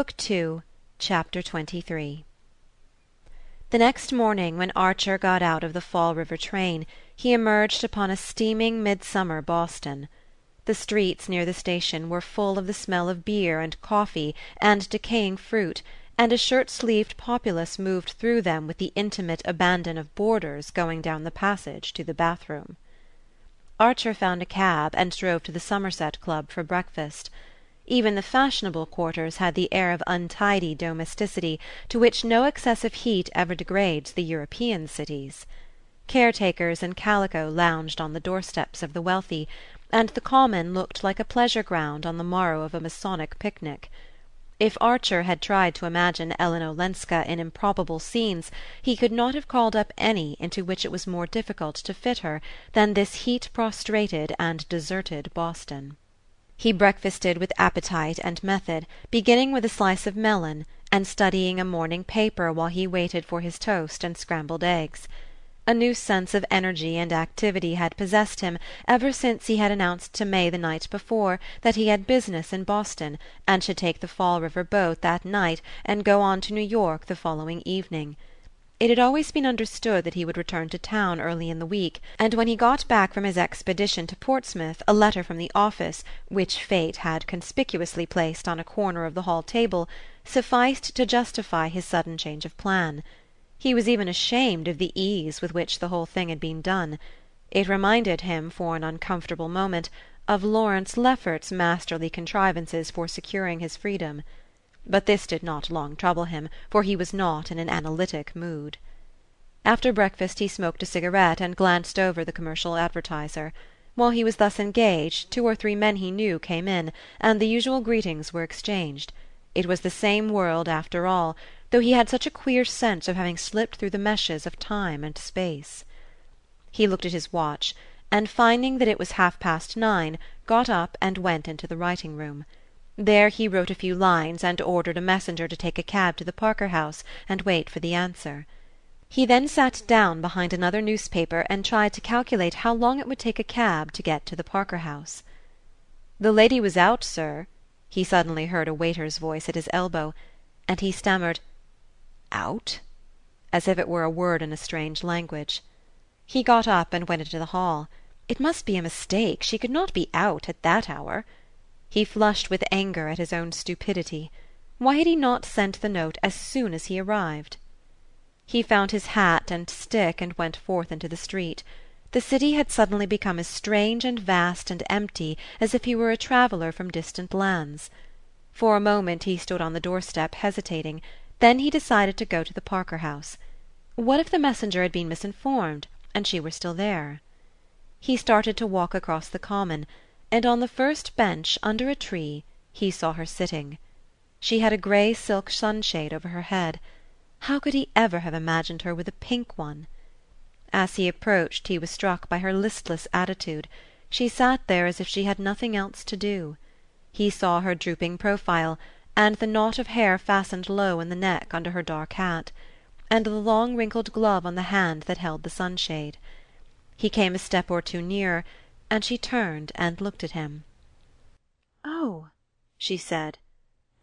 Book Two, Chapter XXIII The next morning, when Archer got out of the Fall River train, he emerged upon a steaming midsummer Boston. The streets near the station were full of the smell of beer and coffee and decaying fruit, and a shirt sleeved populace moved through them with the intimate abandon of boarders going down the passage to the bathroom. Archer found a cab and drove to the Somerset Club for breakfast. Even the fashionable quarters had the air of untidy domesticity to which no excessive heat ever degrades the European cities. Caretakers in calico lounged on the doorsteps of the wealthy, and the Common looked like a pleasure ground on the morrow of a Masonic picnic. If Archer had tried to imagine Ellen Olenska in improbable scenes he could not have called up any into which it was more difficult to fit her than this heat prostrated and deserted Boston. He breakfasted with appetite and method, beginning with a slice of melon, and studying a morning paper while he waited for his toast and scrambled eggs. A new sense of energy and activity had possessed him ever since he had announced to May the night before that he had business in Boston and should take the Fall River boat that night and go on to New York the following evening. It had always been understood that he would return to town early in the week, and when he got back from his expedition to Portsmouth a letter from the office, which fate had conspicuously placed on a corner of the hall table, sufficed to justify his sudden change of plan. He was even ashamed of the ease with which the whole thing had been done. It reminded him, for an uncomfortable moment, of Lawrence Lefferts's masterly contrivances for securing his freedom. But this did not long trouble him, for he was not in an analytic mood. After breakfast he smoked a cigarette and glanced over the Commercial Advertiser. While he was thus engaged two or three men he knew came in, and the usual greetings were exchanged. It was the same world after all though he had such a queer sense of having slipped through the meshes of time and space. He looked at his watch, and finding that it was half past nine, got up and went into the writing room. There he wrote a few lines and ordered a messenger to take a cab to the Parker House and wait for the answer. He then sat down behind another newspaper and tried to calculate how long it would take a cab to get to the Parker House. "The lady was out, sir," he suddenly heard a waiter's voice at his elbow, and he stammered out? as if it were a word in a strange language. He got up and went into the hall. It must be a mistake; she could not be out at that hour. He flushed with anger at his own stupidity. Why had he not sent the note as soon as he arrived? He found his hat and stick and went forth into the street. The city had suddenly become as strange and vast and empty as if he were a traveller from distant lands. For a moment he stood on the doorstep hesitating then he decided to go to the Parker house. What if the messenger had been misinformed, and she were still there? He started to walk across the common, and on the first bench, under a tree, he saw her sitting. She had a grey silk sunshade over her head. How could he ever have imagined her with a pink one? As he approached he was struck by her listless attitude. She sat there as if she had nothing else to do. He saw her drooping profile and the knot of hair fastened low in the neck under her dark hat, and the long wrinkled glove on the hand that held the sunshade. He came a step or two nearer, and she turned and looked at him. "Oh!" she said,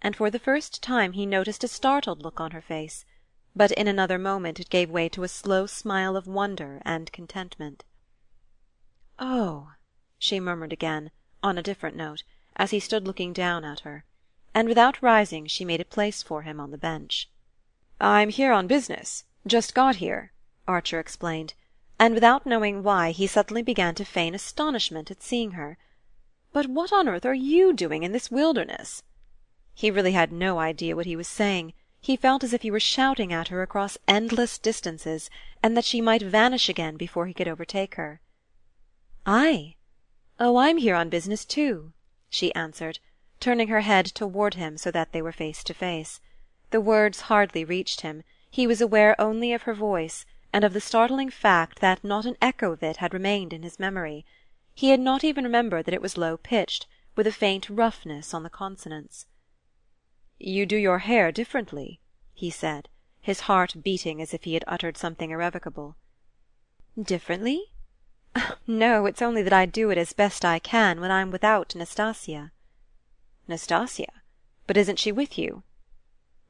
and for the first time he noticed a startled look on her face, but in another moment it gave way to a slow smile of wonder and contentment. "Oh!" she murmured again, on a different note, as he stood looking down at her and without rising she made a place for him on the bench. "I'm here on business just got here," Archer explained, and without knowing why he suddenly began to feign astonishment at seeing her. "But what on earth are you doing in this wilderness?" He really had no idea what he was saying. He felt as if he were shouting at her across endless distances, and that she might vanish again before he could overtake her. "I? Oh, I'm here on business too," she answered turning her head toward him so that they were face to face. The words hardly reached him; he was aware only of her voice, and of the startling fact that not an echo of it had remained in his memory. He had not even remembered that it was low pitched, with a faint roughness on the consonants. "You do your hair differently," he said, his heart beating as if he had uttered something irrevocable. "Differently? No, it's only that I do it as best I can when I'm without Nastasia." "Nastasia? But isn't she with you?"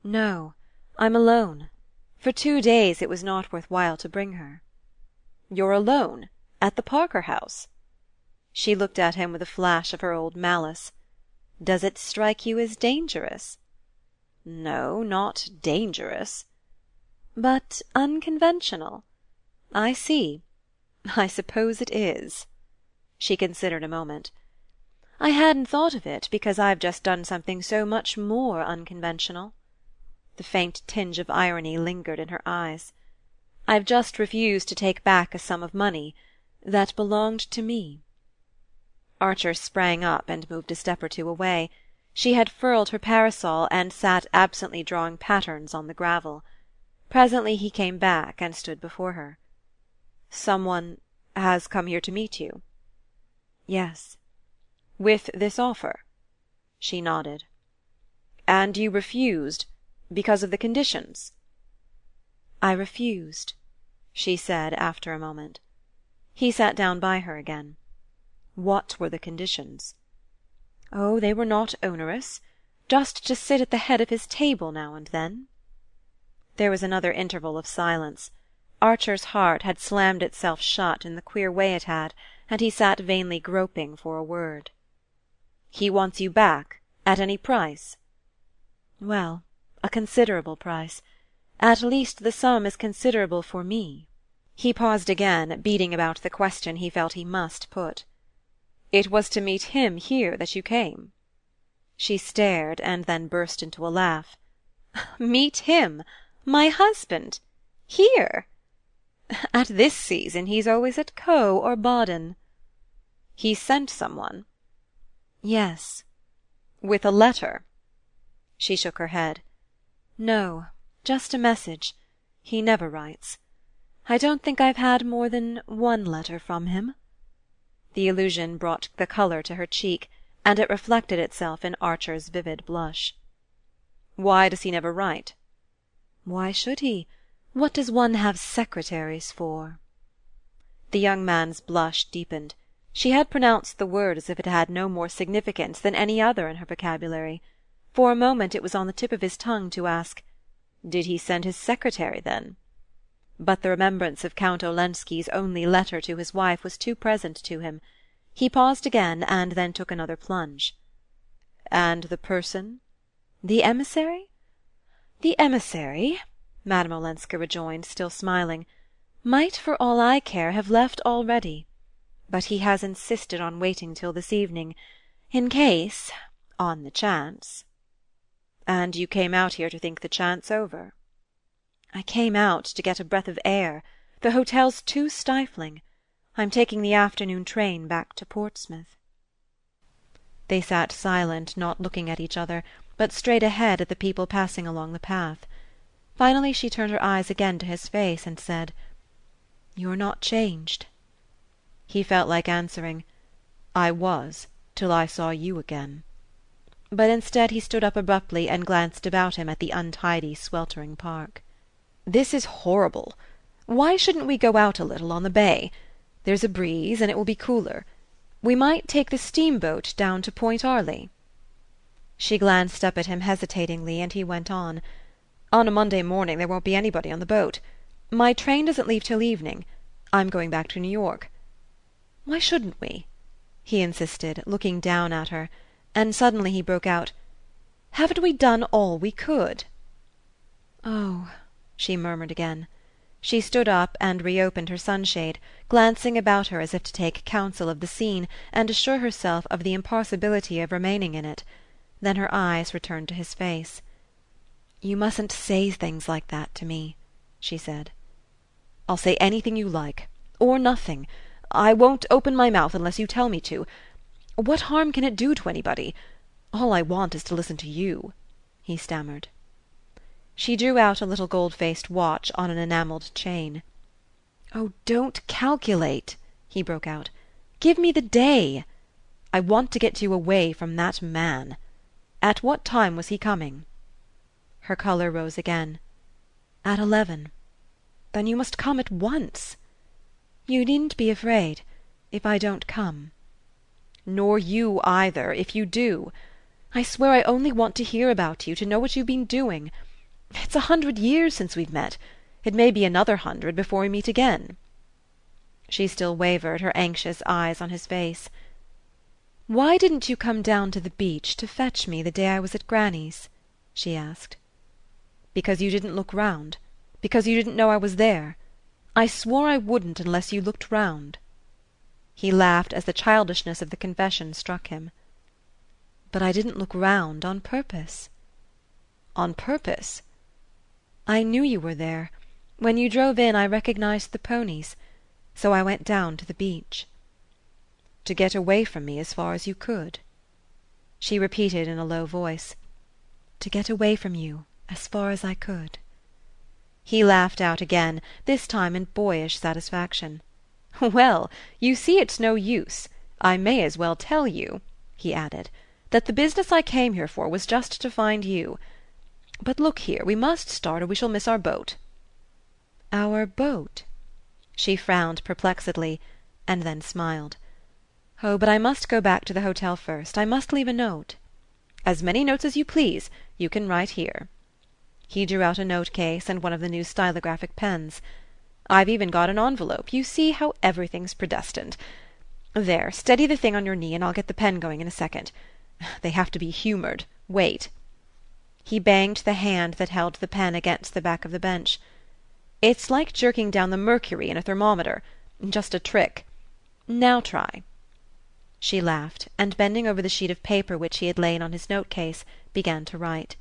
No, I'm alone. For two days it was not worth while to bring her. You're alone? At the Parker House?" She looked at him with a flash of her old malice. "Does it strike you as dangerous?" "No, not dangerous." "But unconventional? I see. I suppose it is." She considered a moment. "I hadn't thought of it, because I've just done something so much more unconventional." The faint tinge of irony lingered in her eyes. "I've just refused to take back a sum of money that belonged to me." Archer sprang up and moved a step or two away. She had furled her parasol and sat absently drawing patterns on the gravel. Presently he came back and stood before her. "Someone has come here to meet you?" "Yes." "With this offer?" She nodded. "And you refused because of the conditions?" "I refused," she said after a moment. He sat down by her again. "What were the conditions?" "Oh, they were not onerous. Just to sit at the head of his table now and then." There was another interval of silence. Archer's heart had slammed itself shut in the queer way it had, and he sat vainly groping for a word. "He wants you back at any price?" "Well, a considerable price. At least the sum is considerable for me." He paused again, beating about the question he felt he must put. "It was to meet him here that you came?" She stared, and then burst into a laugh. "Meet him? My husband? Here? At this season he's always at Caux or Baden." "He sent some one?" "Yes." "With a letter?" She shook her head. "No, just a message. He never writes. I don't think I've had more than one letter from him." The allusion brought the colour to her cheek, and it reflected itself in Archer's vivid blush. "Why does he never write?" "Why should he? What does one have secretaries for?" The young man's blush deepened. She had pronounced the word as if it had no more significance than any other in her vocabulary. For a moment it was on the tip of his tongue to ask, "Did he send his secretary, then?" But the remembrance of Count Olenski's only letter to his wife was too present to him. He paused again, and then took another plunge. "And the person?" "The emissary?" "The emissary," Madame Olenska rejoined, still smiling, "might for all I care have left already. But he has insisted on waiting till this evening, in case on the chance "And you came out here to think the chance over?" "I came out to get a breath of air. The hotel's too stifling. I'm taking the afternoon train back to Portsmouth." They sat silent, not looking at each other, but straight ahead at the people passing along the path. Finally she turned her eyes again to his face and said: "You're not changed." He felt like answering: "I was, till I saw you again." But instead he stood up abruptly and glanced about him at the untidy sweltering park. "This is horrible. Why shouldn't we go out a little on the bay? There's a breeze, and it will be cooler. We might take the steamboat down to Point Arley." She glanced up at him hesitatingly, and he went on: "On a Monday morning there won't be anybody on the boat. My train doesn't leave till evening. I'm going back to New York. Why shouldn't we?" he insisted, looking down at her; and suddenly he broke out: "Haven't we done all we could?" "Oh she murmured again. She stood up and reopened her sunshade, glancing about her as if to take counsel of the scene and assure herself of the impossibility of remaining in it. Then her eyes returned to his face. "You mustn't say things like that to me," she said. "I'll say anything you like or nothing. I won't open my mouth unless you tell me to. What harm can it do to anybody? All I want is to listen to you," he stammered. She drew out a little gold faced watch on an enamelled chain. "Oh, don't calculate!" he broke out. "Give me the day. I want to get you away from that man. At what time was he coming?" Her colour rose again. "At eleven." "Then you must come at once." "You needn't be afraid if I don't come." "Nor you either if you do. I swear I only want to hear about you, to know what you've been doing. It's a hundred years since we've met. It may be another hundred before we meet again." She still wavered, her anxious eyes on his face. "Why didn't you come down to the beach to fetch me the day I was at granny's?" she asked. "Because you didn't look round. Because you didn't know I was there. I swore I wouldn't unless you looked round." He laughed as the childishness of the confession struck him. "But I didn't look round on purpose." "On purpose?" "I knew you were there. When you drove in I recognized the ponies. So I went down to the beach." "To get away from me as far as you could?" She repeated in a low voice: "To get away from you as far as I could." He laughed out again, this time in boyish satisfaction. "Well, you see it's no use. I may as well tell you," he added, "that the business I came here for was just to find you. But look here, we must start or we shall miss our boat." "Our boat?" She frowned perplexedly, and then smiled. "Oh, but I must go back to the hotel first. I must leave a note." "As many notes as you please. You can write here." He drew out a note case and one of the new stylographic pens. "I've even got an envelope. You see how everything's predestined. There, steady the thing on your knee and I'll get the pen going in a second. They have to be humoured. Wait." He banged the hand that held the pen against the back of the bench. "It's like jerking down the mercury in a thermometer. Just a trick. Now try." She laughed, and bending over the sheet of paper which he had laid on his note case, began to write.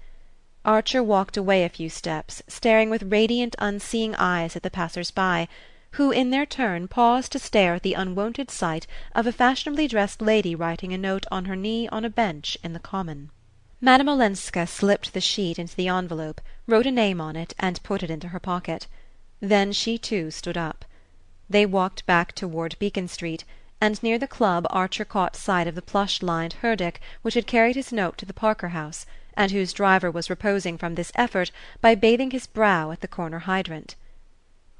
Archer walked away a few steps, staring with radiant unseeing eyes at the passers by, who in their turn paused to stare at the unwonted sight of a fashionably dressed lady writing a note on her knee on a bench in the common. Madame Olenska slipped the sheet into the envelope, wrote a name on it, and put it into her pocket. Then she too stood up. They walked back toward Beacon Street, and near the club Archer caught sight of the plush lined herdic which had carried his note to the Parker house and whose driver was reposing from this effort by bathing his brow at the corner hydrant.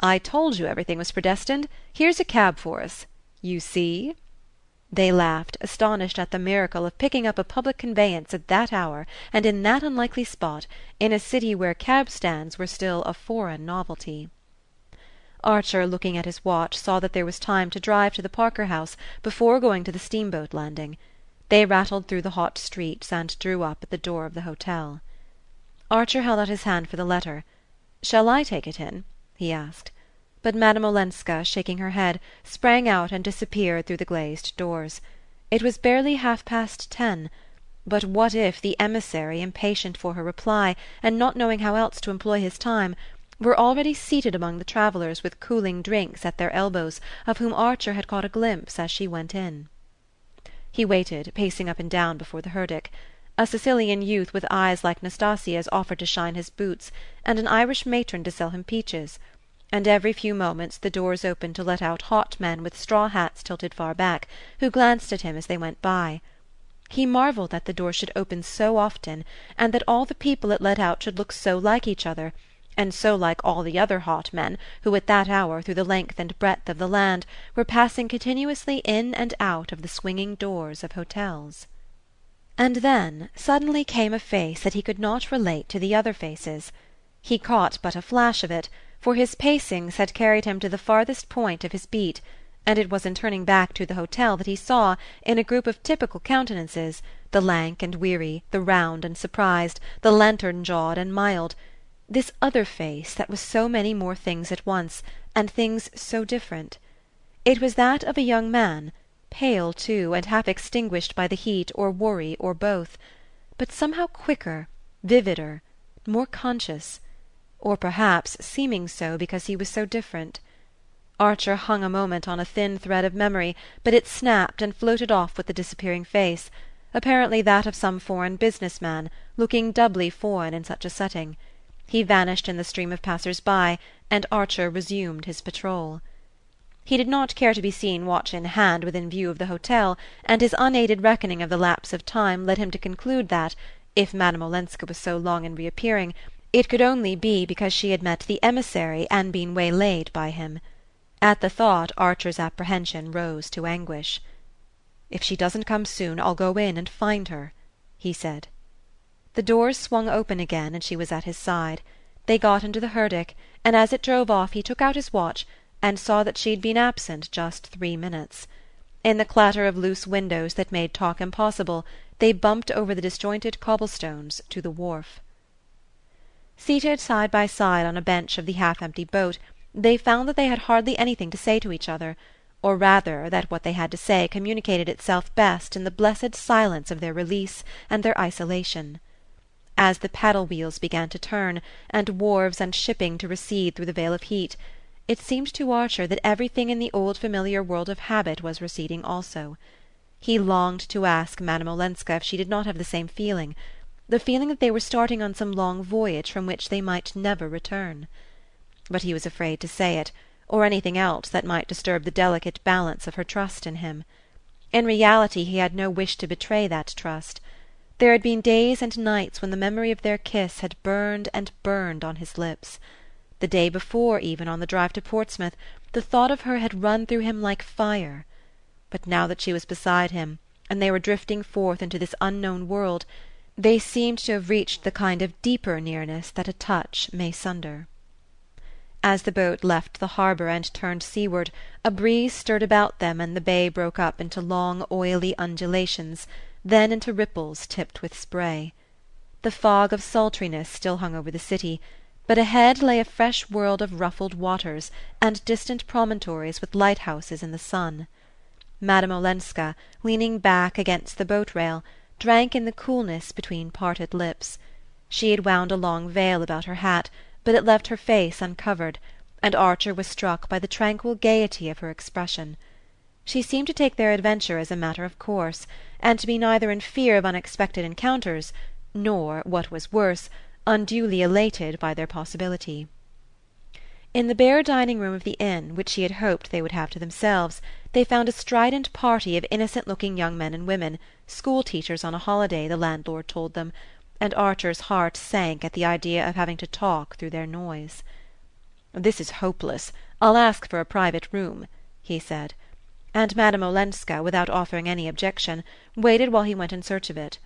"I told you everything was predestined. Here's a cab for us. You see?" They laughed, astonished at the miracle of picking up a public conveyance at that hour and in that unlikely spot, in a city where cab stands were still a foreign novelty. Archer, looking at his watch, saw that there was time to drive to the Parker house before going to the steamboat landing. They rattled through the hot streets and drew up at the door of the hotel. Archer held out his hand for the letter. "Shall I take it in?" he asked. But Madame Olenska, shaking her head, sprang out and disappeared through the glazed doors. It was barely half past ten. But what if the emissary, impatient for her reply, and not knowing how else to employ his time, were already seated among the travellers with cooling drinks at their elbows, of whom Archer had caught a glimpse as she went in? He waited, pacing up and down before the herdic. A Sicilian youth with eyes like Nastasia's offered to shine his boots, and an Irish matron to sell him peaches; and every few moments the doors opened to let out hot men with straw hats tilted far back, who glanced at him as they went by. He marvelled that the doors should open so often, and that all the people it let out should look so like each other and so like all the other hot men who at that hour, through the length and breadth of the land, were passing continuously in and out of the swinging doors of hotels. And then suddenly came a face that he could not relate to the other faces. He caught but a flash of it, for his pacings had carried him to the farthest point of his beat, and it was in turning back to the hotel that he saw, in a group of typical countenances, the lank and weary, the round and surprised, the lantern jawed and mild this other face that was so many more things at once, and things so different. It was that of a young man, pale too, and half extinguished by the heat or worry or both, but somehow quicker, vivider, more conscious or perhaps seeming so because he was so different. Archer hung a moment on a thin thread of memory, but it snapped and floated off with the disappearing face, apparently that of some foreign business man, looking doubly foreign in such a setting. He vanished in the stream of passers by, and Archer resumed his patrol. He did not care to be seen watch in hand within view of the hotel, and his unaided reckoning of the lapse of time led him to conclude that, if Madame Olenska was so long in reappearing, it could only be because she had met the emissary and been waylaid by him. At the thought Archer's apprehension rose to anguish. "If she doesn't come soon I'll go in and find her," he said. The doors swung open again and she was at his side. They got into the herdic, and as it drove off he took out his watch and saw that she had been absent just three minutes. In the clatter of loose windows that made talk impossible they bumped over the disjointed cobble-stones to the wharf. Seated side by side on a bench of the half-empty boat they found that they had hardly anything to say to each other or rather that what they had to say communicated itself best in the blessed silence of their release and their isolation. As the paddle-wheels began to turn, and wharves and shipping to recede through the veil of heat, it seemed to Archer that everything in the old familiar world of habit was receding also. He longed to ask Madame Olenska if she did not have the same feeling, the feeling that they were starting on some long voyage from which they might never return. But he was afraid to say it or anything else that might disturb the delicate balance of her trust in him. In reality he had no wish to betray that trust. There had been days and nights when the memory of their kiss had burned and burned on his lips. The day before, even, on the drive to Portsmouth, the thought of her had run through him like fire. But now that she was beside him, and they were drifting forth into this unknown world, they seemed to have reached the kind of deeper nearness that a touch may sunder. As the boat left the harbour and turned seaward, a breeze stirred about them and the bay broke up into long oily undulations, then into ripples tipped with spray. The fog of sultriness still hung over the city, but ahead lay a fresh world of ruffled waters and distant promontories with lighthouses in the sun. Madame Olenska, leaning back against the boat-rail, drank in the coolness between parted lips. She had wound a long veil about her hat but it left her face uncovered, and Archer was struck by the tranquil gaiety of her expression. She seemed to take their adventure as a matter of course, and to be neither in fear of unexpected encounters, nor, what was worse, unduly elated by their possibility. In the bare dining-room of the inn, which she had hoped they would have to themselves, they found a strident party of innocent-looking young men and women, school-teachers on a holiday, the landlord told them, and Archer's heart sank at the idea of having to talk through their noise. "This is hopeless. I'll ask for a private room," he said; and Madame Olenska, without offering any objection, waited while he went in search of it.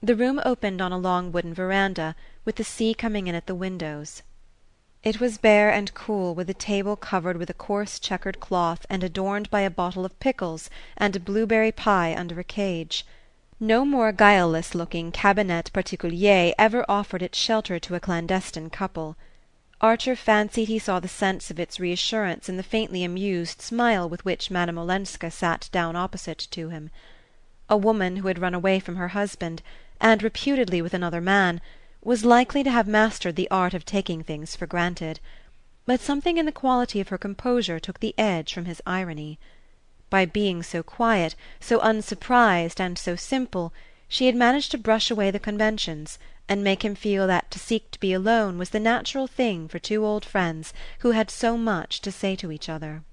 The room opened on a long wooden veranda, with the sea coming in at the windows. It was bare and cool, with a table covered with a coarse checkered cloth and adorned by a bottle of pickles and a blueberry pie under a cage. No more guileless-looking cabinet particulier ever offered its shelter to a clandestine couple. Archer fancied he saw the sense of its reassurance in the faintly amused smile with which Madame Olenska sat down opposite to him. A woman who had run away from her husband, and reputedly with another man, was likely to have mastered the art of taking things for granted; but something in the quality of her composure took the edge from his irony. By being so quiet, so unsurprised and so simple, she had managed to brush away the conventions, and make him feel that to seek to be alone was the natural thing for two old friends who had so much to say to each other.